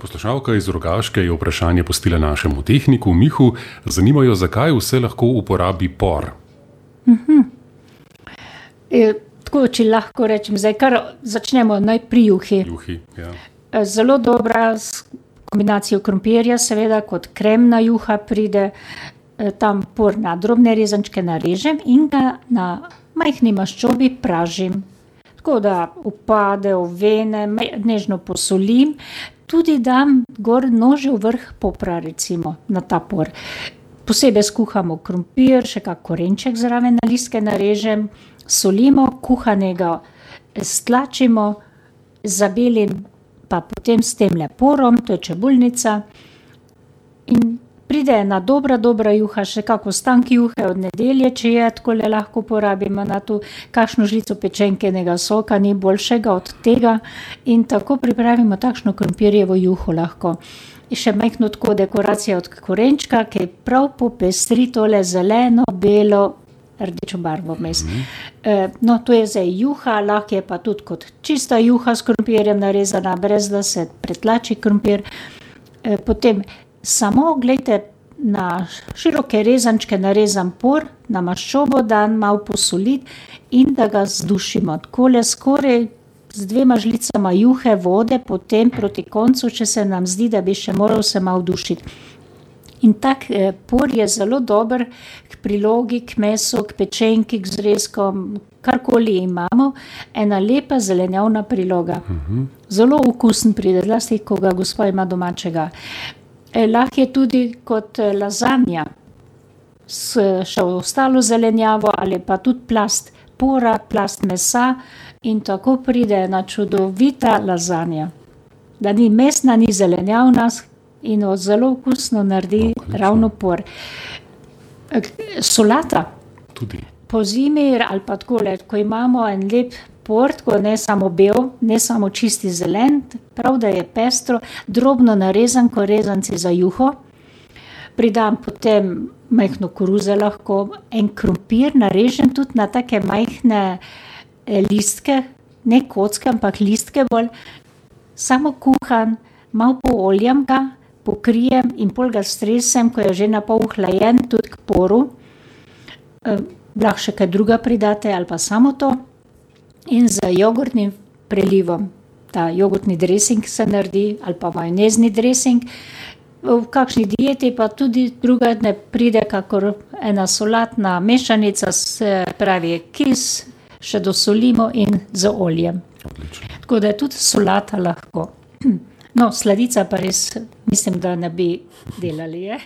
Poslušalka iz Rogaške je vprašanje postila našemu tehniku Mihu. Zanimajo, zakaj vse lahko uporabi por. E, tako, če lahko rečem, zdaj kar začnemo najprej juhi. Juhi, ja. E, Zelo dobra s kombinacijo krompirja, seveda kot kremna juha pride. E, Tam por na drobne rezančke narežem in ga na majhni maščobi pražim. Tako da upade v vene, nežno posolim, tudi dam gor nožev vrh popra, recimo na ta por. Posebej skuhamo krompir, še kak korenček zraven na listke narežem, solimo, kuhanega stlačimo, zabelim pa potem s tem leporom, to je čebulnica. In pride ena dobra, dobra juha, še kak ostank juhe od nedelje, če je, takole lahko porabimo na to, kakšno žlico pečenkenega soka, ni boljšega od tega. In tako pripravimo takšno krompirjevo juho lahko. In še majhno tako dekoracijo od korenčka, ki prav popestri tole zeleno, belo, rdečo barvo vmes. Eh, No, to je zdaj juha, lahko je pa tudi kot čista juha s krompirjem narezana, brez da se pretlači krompir. Eh, Potem samo, gledajte, na široke rezančke narezan por, na maščobo dan malo posoliti in da ga zdušimo. Takole skoraj z dvema žlicama juhe, vode, potem proti koncu, če se nam zdi, da bi še moral se malo dušiti. In tak eh, por je zelo dober k prilogi, k mesu, k pečenki, k zrezkom, karkoli imamo, ena lepa zelenjavna priloga. Zelo okusen pride, zlasti, ko ga gospa ima domačega. Eh, lahko je tudi kot eh, lazanja s še ostalo zelenjavo ali pa tudi plast pora, plast mesa in tako pride ena čudovita lazanja. Da ni mesna, ni zelenjavna in jo zelo okusno naredi Odlično. ravno por. Eh, Solata Tudi. po zimi ali pa takole, ko imamo en lep port, ko ne samo bel, ne samo čisti zelen, prav da je pestro, drobno narezan, ko rezanci za juho. Pridam potem majhno koruzo, lahko en krompir narežem tudi na take majhne eh, listke, ne kocke, ampak listke bolj, samo kuhan, malo pooljam ga, pokrijem in pol ga stresem, ko je že na pol hlajen, tudi k poru. Eh, Lahko še kaj druga pridate ali pa samo to. In z jogurtnim prelivom. Ta jogurtni dressing se naredi ali pa majonezni dressing. V kakšni dieti pa tudi druga ne pride, kakor ena solatna mešanica, se pravi kis, še dosolimo in z oljem. Odlično. Tako da je tudi solata lahko. No, sladica pa res mislim, da ne bi delali. Je.